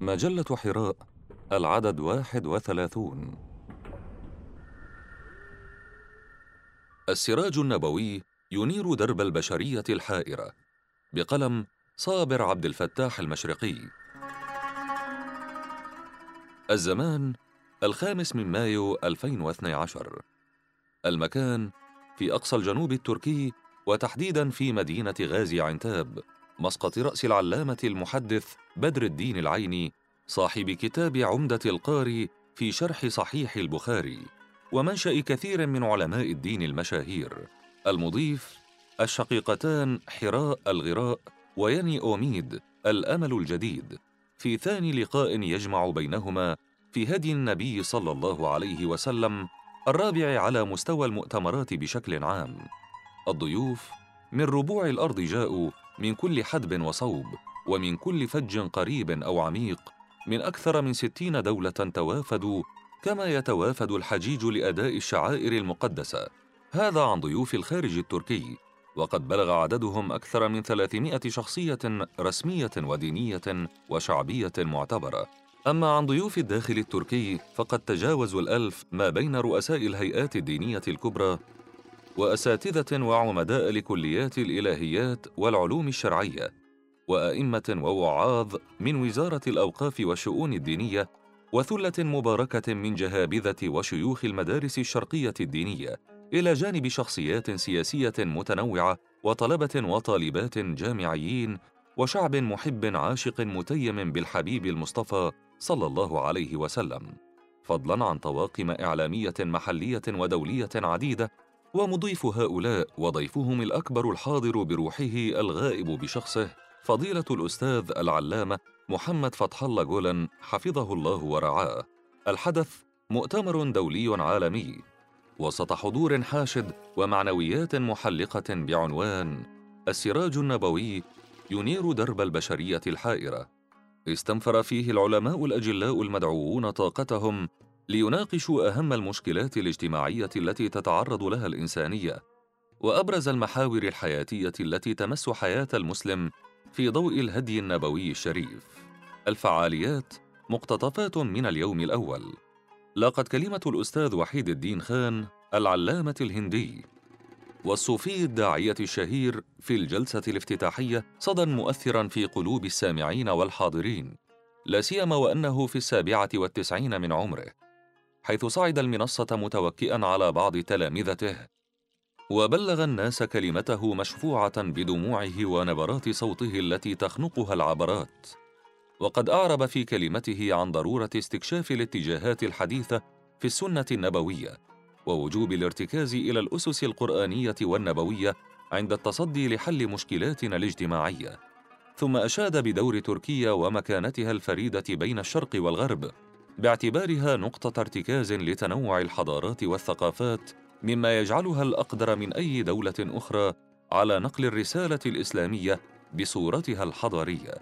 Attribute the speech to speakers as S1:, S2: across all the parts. S1: مجلة حراء العدد واحد وثلاثون السراج النبوي ينير درب البشرية الحائرة بقلم صابر عبد الفتاح المشرقي الزمان الخامس من مايو 2012 المكان في أقصى الجنوب التركي وتحديدا في مدينة غازي عنتاب مسقط رأس العلامة المحدث بدر الدين العيني صاحب كتاب عمدة القاري في شرح صحيح البخاري ومنشأ كثير من علماء الدين المشاهير المضيف الشقيقتان حراء الغراء ويني أوميد الأمل الجديد في ثاني لقاء يجمع بينهما في هدي النبي صلى الله عليه وسلم الرابع على مستوى المؤتمرات بشكل عام الضيوف من ربوع الأرض جاءوا من كل حدب وصوب ومن كل فج قريب أو عميق من أكثر من ستين دولة توافدوا كما يتوافد الحجيج لأداء الشعائر المقدسة هذا عن ضيوف الخارج التركي وقد بلغ عددهم أكثر من 300 شخصية رسمية ودينية وشعبية معتبرة أما عن ضيوف الداخل التركي فقد تجاوزوا الألف ما بين رؤساء الهيئات الدينية الكبرى وأساتذة وعمداء لكليات الإلهيات والعلوم الشرعية وأئمة ووعاظ من وزارة الأوقاف والشؤون الدينية وثلة مباركة من جهابذة وشيوخ المدارس الشرقية الدينية إلى جانب شخصيات سياسية متنوعة وطلبة وطالبات جامعيين وشعب محب عاشق متيم بالحبيب المصطفى صلى الله عليه وسلم فضلا عن طواقم اعلاميه محليه ودوليه عديده ومضيف هؤلاء وضيفهم الأكبر الحاضر بروحه الغائب بشخصه فضيلة الأستاذ العلامة محمد فتح الله جولن حفظه الله ورعاه الحدث مؤتمر دولي عالمي وسط حضور حاشد ومعنويات محلقة بعنوان السراج النبوي ينير درب البشرية الحائرة استنفر فيه العلماء الأجلاء المدعوون طاقتهم ليناقشوا أهم المشكلات الاجتماعية التي تتعرض لها الإنسانية وأبرز المحاور الحياتية التي تمس حياة المسلم في ضوء الهدي النبوي الشريف الفعاليات مقتطفات من اليوم الأول لاقت كلمة الأستاذ وحيد الدين خان العلامة الهندي والصوفي الداعية الشهير في الجلسة الافتتاحية صدى مؤثرا في قلوب السامعين والحاضرين لا سيما وأنه في السابعة والتسعين من عمره حيث صعد المنصة متوكئا على بعض تلامذته وبلغ الناس كلمته مشفوعة بدموعه ونبرات صوته التي تخنقها العبرات وقد أعرب في كلمته عن ضرورة استكشاف الاتجاهات الحديثة في السنة النبوية ووجوب الارتكاز إلى الأسس القرآنية والنبوية عند التصدي لحل مشكلاتنا الاجتماعية ثم أشاد بدور تركيا ومكانتها الفريدة بين الشرق والغرب باعتبارها نقطة ارتكاز لتنوع الحضارات والثقافات مما يجعلها الأقدر من أي دولة أخرى على نقل الرسالة الإسلامية بصورتها الحضارية.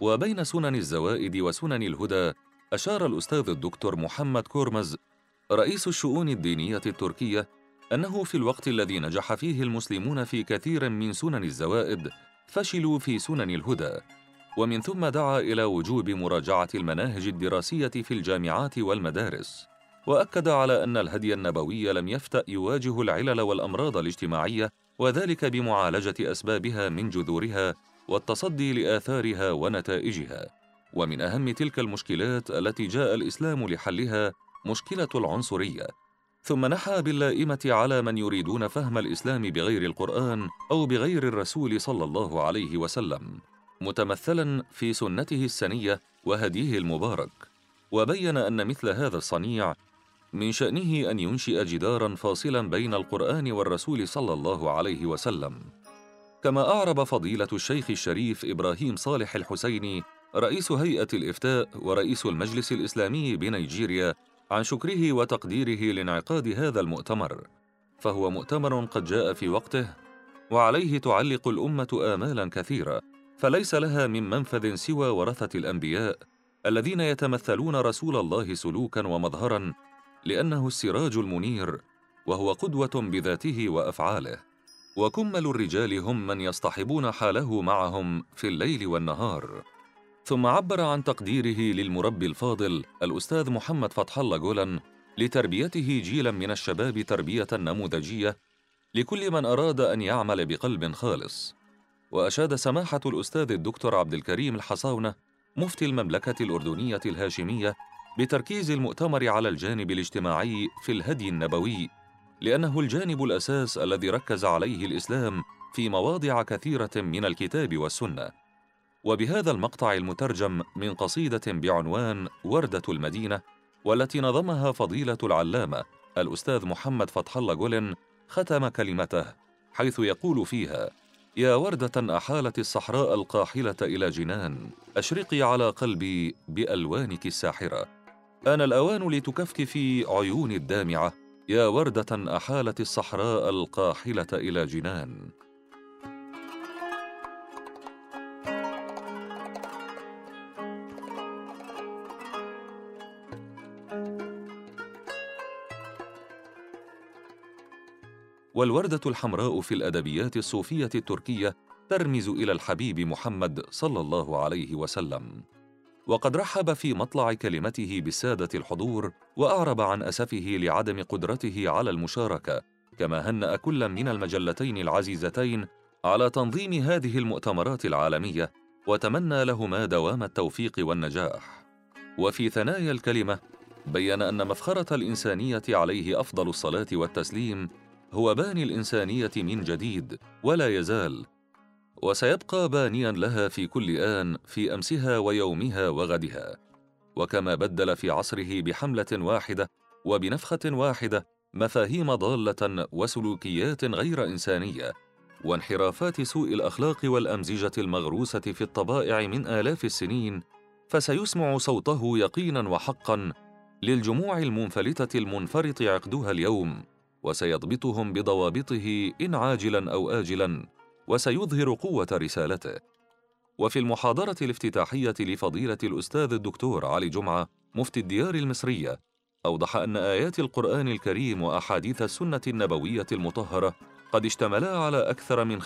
S1: وبين سنن الزوائد وسنن الهدى أشار الأستاذ الدكتور محمد كورمز رئيس الشؤون الدينية التركية أنه في الوقت الذي نجح فيه المسلمون في كثير من سنن الزوائد فشلوا في سنن الهدى ومن ثم دعا إلى وجوب مراجعة المناهج الدراسية في الجامعات والمدارس وأكد على أن الهدي النبوي لم يفتأ يواجه العلل والأمراض الاجتماعية وذلك بمعالجة أسبابها من جذورها والتصدي لآثارها ونتائجها ومن أهم تلك المشكلات التي جاء الإسلام لحلها مشكلة العنصرية ثم نحى باللائمة على من يريدون فهم الإسلام بغير القرآن أو بغير الرسول صلى الله عليه وسلم متمثلا في سنته السنيه وهديه المبارك وبين ان مثل هذا الصنيع من شانه ان ينشئ جدارا فاصلا بين القران والرسول صلى الله عليه وسلم كما اعرب فضيله الشيخ الشريف ابراهيم صالح الحسيني رئيس هيئه الافتاء ورئيس المجلس الاسلامي بنيجيريا عن شكره وتقديره لانعقاد هذا المؤتمر فهو مؤتمر قد جاء في وقته وعليه تعلق الامه امالا كثيره فليس لها من منفذ سوى ورثه الانبياء الذين يتمثلون رسول الله سلوكا ومظهرا لانه السراج المنير وهو قدوه بذاته وافعاله وكمل الرجال هم من يصطحبون حاله معهم في الليل والنهار ثم عبر عن تقديره للمربي الفاضل الاستاذ محمد فتح الله جولن لتربيته جيلا من الشباب تربيه نموذجيه لكل من اراد ان يعمل بقلب خالص وأشاد سماحة الأستاذ الدكتور عبد الكريم الحصاونة مفتي المملكة الأردنية الهاشمية بتركيز المؤتمر على الجانب الاجتماعي في الهدي النبوي لأنه الجانب الأساس الذي ركز عليه الإسلام في مواضع كثيرة من الكتاب والسنة وبهذا المقطع المترجم من قصيدة بعنوان وردة المدينة والتي نظمها فضيلة العلامة الأستاذ محمد فتح الله جولن ختم كلمته حيث يقول فيها يا وردة أحالت الصحراء القاحلة إلى جنان أشرقي على قلبي بألوانك الساحرة آن الأوان لتكفكفي عيوني الدامعة يا وردة أحالت الصحراء القاحلة إلى جنان والوردة الحمراء في الأدبيات الصوفية التركية ترمز إلى الحبيب محمد صلى الله عليه وسلم. وقد رحب في مطلع كلمته بسادة الحضور وأعرب عن أسفه لعدم قدرته على المشاركة، كما هنأ كلا من المجلتين العزيزتين على تنظيم هذه المؤتمرات العالمية وتمنى لهما دوام التوفيق والنجاح. وفي ثنايا الكلمة بين أن مفخرة الإنسانية عليه أفضل الصلاة والتسليم هو باني الإنسانية من جديد ولا يزال وسيبقى بانيا لها في كل آن في أمسها ويومها وغدها وكما بدل في عصره بحملة واحدة وبنفخة واحدة مفاهيم ضالة وسلوكيات غير إنسانية وانحرافات سوء الأخلاق والأمزجة المغروسة في الطبائع من آلاف السنين فسيسمع صوته يقينا وحقا للجموع المنفلتة المنفرط عقدها اليوم وسيضبطهم بضوابطه ان عاجلا او اجلا وسيظهر قوه رسالته وفي المحاضره الافتتاحيه لفضيله الاستاذ الدكتور علي جمعه مفتي الديار المصريه اوضح ان ايات القران الكريم واحاديث السنه النبويه المطهره قد اشتملا على اكثر من 95%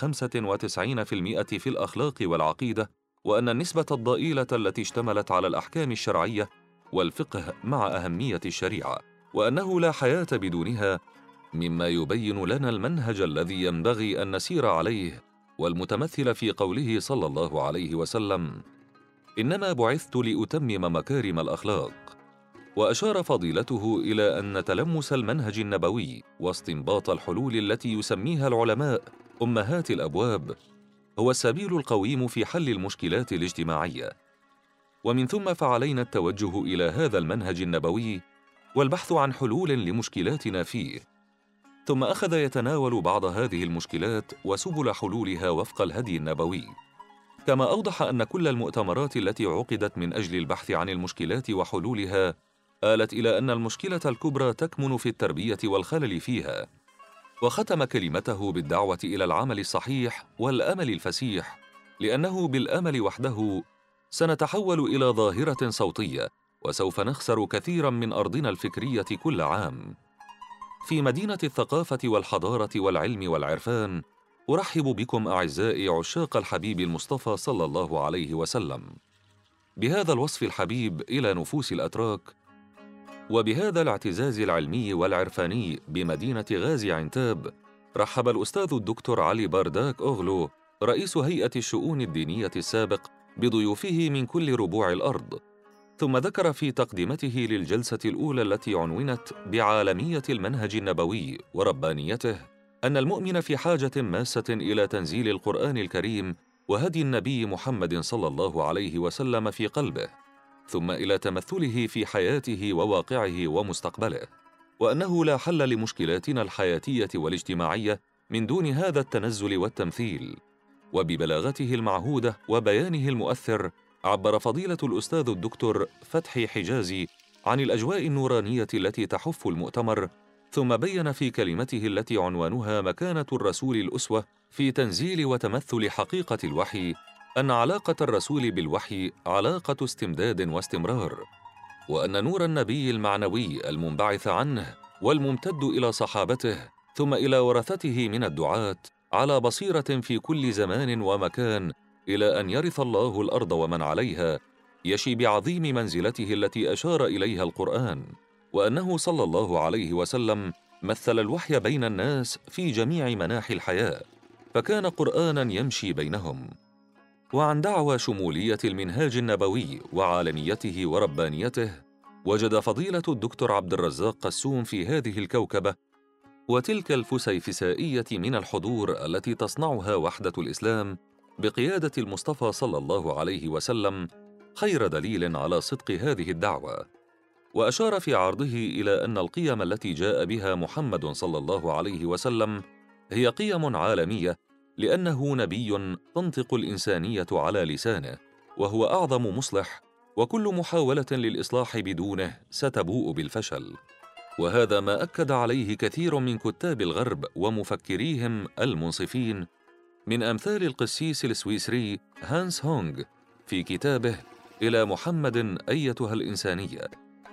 S1: في الاخلاق والعقيده وان النسبه الضئيله التي اشتملت على الاحكام الشرعيه والفقه مع اهميه الشريعه وانه لا حياه بدونها مما يبين لنا المنهج الذي ينبغي ان نسير عليه والمتمثل في قوله صلى الله عليه وسلم انما بعثت لاتمم مكارم الاخلاق واشار فضيلته الى ان تلمس المنهج النبوي واستنباط الحلول التي يسميها العلماء امهات الابواب هو السبيل القويم في حل المشكلات الاجتماعيه ومن ثم فعلينا التوجه الى هذا المنهج النبوي والبحث عن حلول لمشكلاتنا فيه ثم أخذ يتناول بعض هذه المشكلات وسبل حلولها وفق الهدي النبوي كما أوضح أن كل المؤتمرات التي عقدت من أجل البحث عن المشكلات وحلولها آلت إلى أن المشكلة الكبرى تكمن في التربية والخلل فيها وختم كلمته بالدعوة إلى العمل الصحيح والأمل الفسيح لأنه بالأمل وحده سنتحول إلى ظاهرة صوتية وسوف نخسر كثيرا من أرضنا الفكرية كل عام في مدينة الثقافة والحضارة والعلم والعرفان أرحب بكم أعزائي عشاق الحبيب المصطفى صلى الله عليه وسلم بهذا الوصف الحبيب إلى نفوس الأتراك وبهذا الاعتزاز العلمي والعرفاني بمدينة غازي عنتاب رحب الأستاذ الدكتور علي بارداك أغلو رئيس هيئة الشؤون الدينية السابق بضيوفه من كل ربوع الأرض ثم ذكر في تقدمته للجلسة الأولى التي عنونت بعالمية المنهج النبوي وربانيته أن المؤمن في حاجة ماسة إلى تنزيل القرآن الكريم وهدي النبي محمد صلى الله عليه وسلم في قلبه ثم إلى تمثله في حياته وواقعه ومستقبله وأنه لا حل لمشكلاتنا الحياتية والاجتماعية من دون هذا التنزل والتمثيل وببلاغته المعهودة وبيانه المؤثر عبر فضيلة الأستاذ الدكتور فتحي حجازي عن الأجواء النورانية التي تحف المؤتمر ثم بين في كلمته التي عنوانها مكانة الرسول الأسوة في تنزيل وتمثل حقيقة الوحي أن علاقة الرسول بالوحي علاقة استمداد واستمرار، وأن نور النبي المعنوي المنبعث عنه والممتد إلى صحابته ثم إلى ورثته من الدعاة على بصيرة في كل زمان ومكان الى ان يرث الله الارض ومن عليها يشي بعظيم منزلته التي اشار اليها القران وانه صلى الله عليه وسلم مثل الوحي بين الناس في جميع مناحي الحياه فكان قرانا يمشي بينهم وعن دعوى شموليه المنهاج النبوي وعالميته وربانيته وجد فضيله الدكتور عبد الرزاق قسوم في هذه الكوكبه وتلك الفسيفسائيه من الحضور التي تصنعها وحده الاسلام بقياده المصطفى صلى الله عليه وسلم خير دليل على صدق هذه الدعوه واشار في عرضه الى ان القيم التي جاء بها محمد صلى الله عليه وسلم هي قيم عالميه لانه نبي تنطق الانسانيه على لسانه وهو اعظم مصلح وكل محاوله للاصلاح بدونه ستبوء بالفشل وهذا ما اكد عليه كثير من كتاب الغرب ومفكريهم المنصفين من أمثال القسيس السويسري هانس هونغ في كتابه إلى محمد أيتها الإنسانية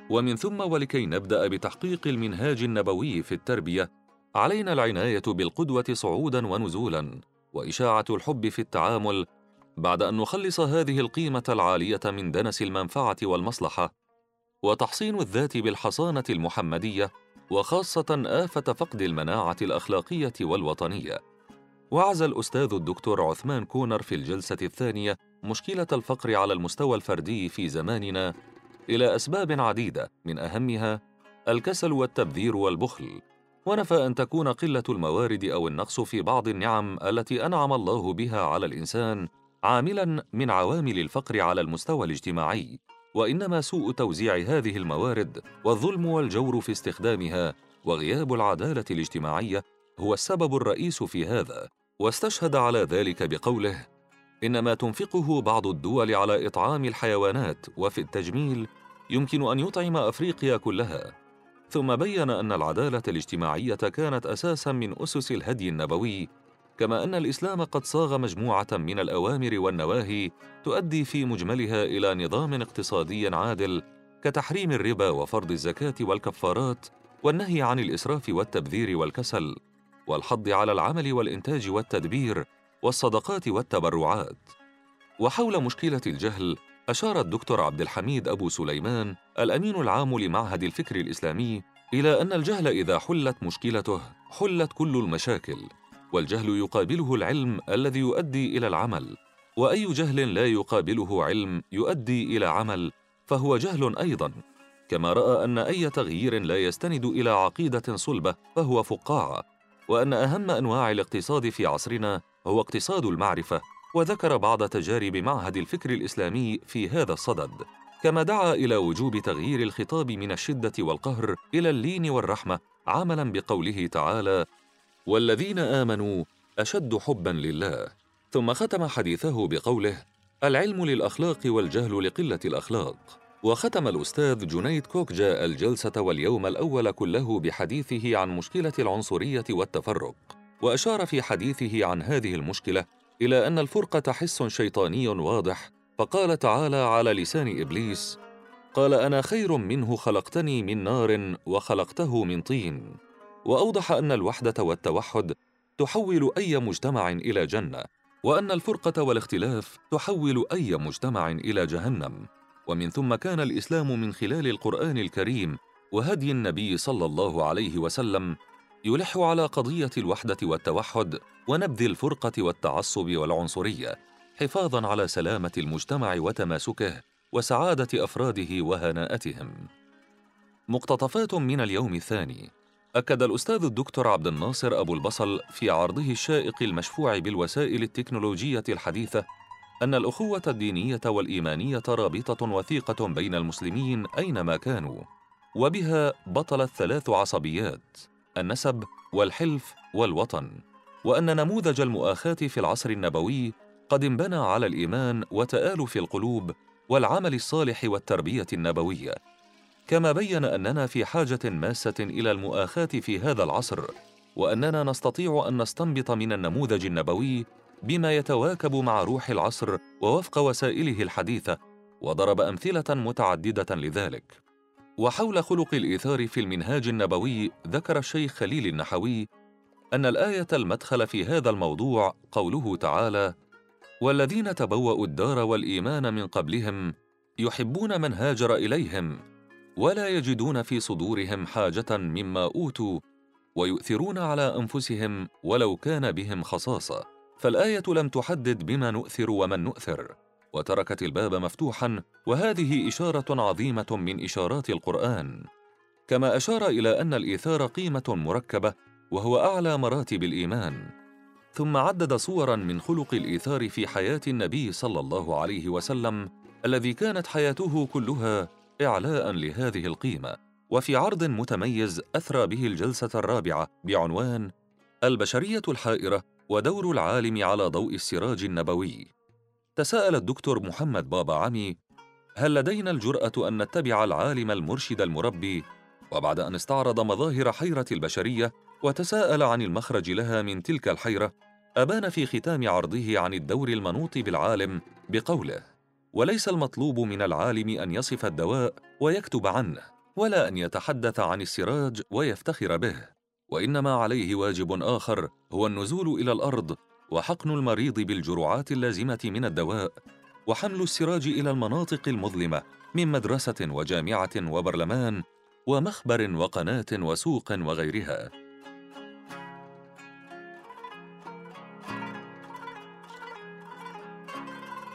S1: ومن ثم ولكي نبدأ بتحقيق المنهاج النبوي في التربية علينا العناية بالقدوة صعودا ونزولا وإشاعة الحب في التعامل بعد أن نخلص هذه القيمة العالية من دنس المنفعة والمصلحة وتحصين الذات بالحصانة المحمدية وخاصة آفة فقد المناعة الأخلاقية والوطنية وعز الأستاذ الدكتور عثمان كونر في الجلسة الثانية مشكلة الفقر على المستوى الفردي في زماننا إلى أسباب عديدة من أهمها الكسل والتبذير والبخل ونفى أن تكون قلة الموارد أو النقص في بعض النعم التي أنعم الله بها على الإنسان عاملا من عوامل الفقر على المستوى الاجتماعي وانما سوء توزيع هذه الموارد والظلم والجور في استخدامها وغياب العداله الاجتماعيه هو السبب الرئيس في هذا واستشهد على ذلك بقوله ان ما تنفقه بعض الدول على اطعام الحيوانات وفي التجميل يمكن ان يطعم افريقيا كلها ثم بين ان العداله الاجتماعيه كانت اساسا من اسس الهدي النبوي كما ان الاسلام قد صاغ مجموعه من الاوامر والنواهي تؤدي في مجملها الى نظام اقتصادي عادل كتحريم الربا وفرض الزكاه والكفارات والنهي عن الاسراف والتبذير والكسل والحض على العمل والإنتاج والتدبير والصدقات والتبرعات وحول مشكلة الجهل أشار الدكتور عبد الحميد أبو سليمان الأمين العام لمعهد الفكر الإسلامي إلى أن الجهل إذا حلت مشكلته حلت كل المشاكل والجهل يقابله العلم الذي يؤدي إلى العمل وأي جهل لا يقابله علم يؤدي إلى عمل فهو جهل أيضاً كما رأى أن أي تغيير لا يستند إلى عقيدة صلبة فهو فقاعة وان اهم انواع الاقتصاد في عصرنا هو اقتصاد المعرفه وذكر بعض تجارب معهد الفكر الاسلامي في هذا الصدد كما دعا الى وجوب تغيير الخطاب من الشده والقهر الى اللين والرحمه عملا بقوله تعالى والذين امنوا اشد حبا لله ثم ختم حديثه بقوله العلم للاخلاق والجهل لقله الاخلاق وختم الأستاذ جنيد كوكجا الجلسة واليوم الأول كله بحديثه عن مشكلة العنصرية والتفرق وأشار في حديثه عن هذه المشكلة إلى أن الفرقة حس شيطاني واضح فقال تعالى على لسان إبليس قال أنا خير منه خلقتني من نار وخلقته من طين وأوضح أن الوحدة والتوحد تحول أي مجتمع إلى جنة وأن الفرقة والاختلاف تحول أي مجتمع إلى جهنم ومن ثم كان الاسلام من خلال القران الكريم وهدي النبي صلى الله عليه وسلم يلح على قضيه الوحده والتوحد ونبذ الفرقه والتعصب والعنصريه حفاظا على سلامه المجتمع وتماسكه وسعاده افراده وهناءتهم مقتطفات من اليوم الثاني أكد الأستاذ الدكتور عبد الناصر أبو البصل في عرضه الشائق المشفوع بالوسائل التكنولوجية الحديثة أن الأخوة الدينية والإيمانية رابطة وثيقة بين المسلمين أينما كانوا، وبها بطلت ثلاث عصبيات: النسب والحلف والوطن، وأن نموذج المؤاخاة في العصر النبوي قد انبنى على الإيمان وتآلف القلوب والعمل الصالح والتربية النبوية، كما بين أننا في حاجة ماسة إلى المؤاخاة في هذا العصر، وأننا نستطيع أن نستنبط من النموذج النبوي بما يتواكب مع روح العصر ووفق وسائله الحديثه وضرب امثله متعدده لذلك وحول خلق الايثار في المنهاج النبوي ذكر الشيخ خليل النحوي ان الايه المدخل في هذا الموضوع قوله تعالى والذين تبوأوا الدار والإيمان من قبلهم يحبون من هاجر إليهم ولا يجدون في صدورهم حاجة مما أوتوا ويؤثرون على أنفسهم ولو كان بهم خصاصة فالايه لم تحدد بما نؤثر ومن نؤثر وتركت الباب مفتوحا وهذه اشاره عظيمه من اشارات القران كما اشار الى ان الايثار قيمه مركبه وهو اعلى مراتب الايمان ثم عدد صورا من خلق الايثار في حياه النبي صلى الله عليه وسلم الذي كانت حياته كلها اعلاء لهذه القيمه وفي عرض متميز اثرى به الجلسه الرابعه بعنوان البشريه الحائره ودور العالم على ضوء السراج النبوي تساءل الدكتور محمد بابا عمي هل لدينا الجراه ان نتبع العالم المرشد المربي وبعد ان استعرض مظاهر حيره البشريه وتساءل عن المخرج لها من تلك الحيره ابان في ختام عرضه عن الدور المنوط بالعالم بقوله وليس المطلوب من العالم ان يصف الدواء ويكتب عنه ولا ان يتحدث عن السراج ويفتخر به وانما عليه واجب اخر هو النزول الى الارض وحقن المريض بالجرعات اللازمه من الدواء وحمل السراج الى المناطق المظلمه من مدرسه وجامعه وبرلمان ومخبر وقناه وسوق وغيرها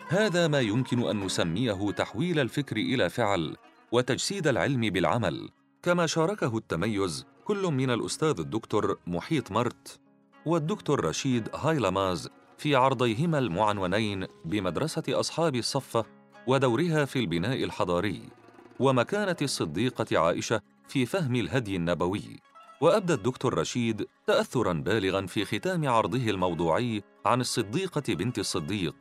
S1: هذا ما يمكن ان نسميه تحويل الفكر الى فعل وتجسيد العلم بالعمل كما شاركه التميز كل من الأستاذ الدكتور محيط مرت والدكتور رشيد هايلاماز في عرضيهما المعنونين بمدرسة أصحاب الصفة ودورها في البناء الحضاري ومكانة الصديقة عائشة في فهم الهدي النبوي وأبدى الدكتور رشيد تأثراً بالغاً في ختام عرضه الموضوعي عن الصديقة بنت الصديق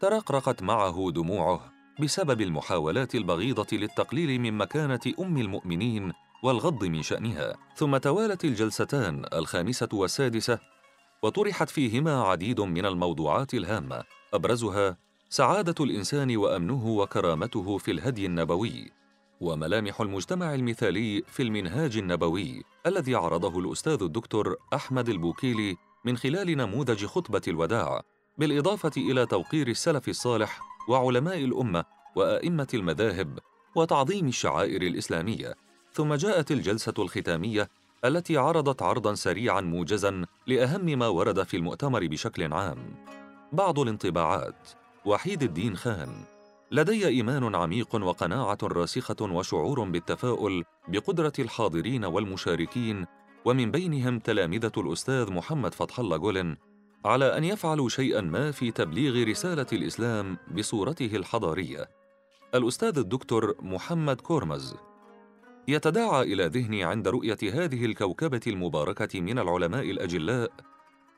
S1: ترقرقت معه دموعه بسبب المحاولات البغيضة للتقليل من مكانة أم المؤمنين والغض من شأنها ثم توالت الجلستان الخامسة والسادسة وطرحت فيهما عديد من الموضوعات الهامة أبرزها سعادة الإنسان وأمنه وكرامته في الهدي النبوي وملامح المجتمع المثالي في المنهاج النبوي الذي عرضه الأستاذ الدكتور أحمد البوكيلي من خلال نموذج خطبة الوداع بالإضافة إلى توقير السلف الصالح وعلماء الأمة وأئمة المذاهب وتعظيم الشعائر الإسلامية ثم جاءت الجلسة الختامية التي عرضت عرضا سريعا موجزا لأهم ما ورد في المؤتمر بشكل عام. بعض الانطباعات وحيد الدين خان لدي إيمان عميق وقناعة راسخة وشعور بالتفاؤل بقدرة الحاضرين والمشاركين ومن بينهم تلامذة الأستاذ محمد فتح الله جولن على أن يفعلوا شيئا ما في تبليغ رسالة الإسلام بصورته الحضارية. الأستاذ الدكتور محمد كورمز يتداعى إلى ذهني عند رؤية هذه الكوكبة المباركة من العلماء الأجلاء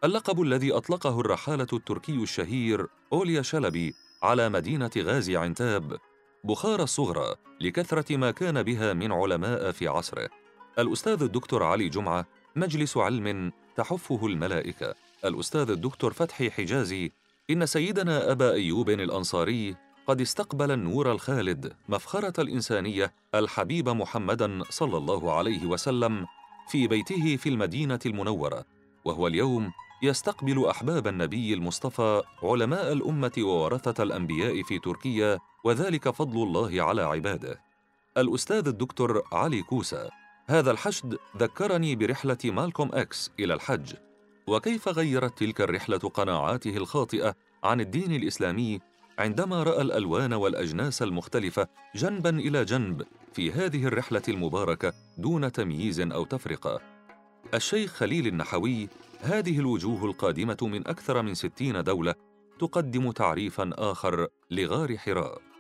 S1: اللقب الذي أطلقه الرحالة التركي الشهير أوليا شلبي على مدينة غازي عنتاب بخارى الصغرى لكثرة ما كان بها من علماء في عصره الأستاذ الدكتور علي جمعة مجلس علم تحفه الملائكة الأستاذ الدكتور فتحي حجازي إن سيدنا أبا أيوب الأنصاري قد استقبل النور الخالد مفخرة الإنسانية الحبيب محمدا صلى الله عليه وسلم في بيته في المدينة المنورة وهو اليوم يستقبل أحباب النبي المصطفى علماء الأمة وورثة الأنبياء في تركيا وذلك فضل الله على عباده الأستاذ الدكتور علي كوسة هذا الحشد ذكرني برحلة مالكوم أكس إلى الحج وكيف غيرت تلك الرحلة قناعاته الخاطئة عن الدين الإسلامي عندما راى الالوان والاجناس المختلفه جنبا الى جنب في هذه الرحله المباركه دون تمييز او تفرقه الشيخ خليل النحوي هذه الوجوه القادمه من اكثر من ستين دوله تقدم تعريفا اخر لغار حراء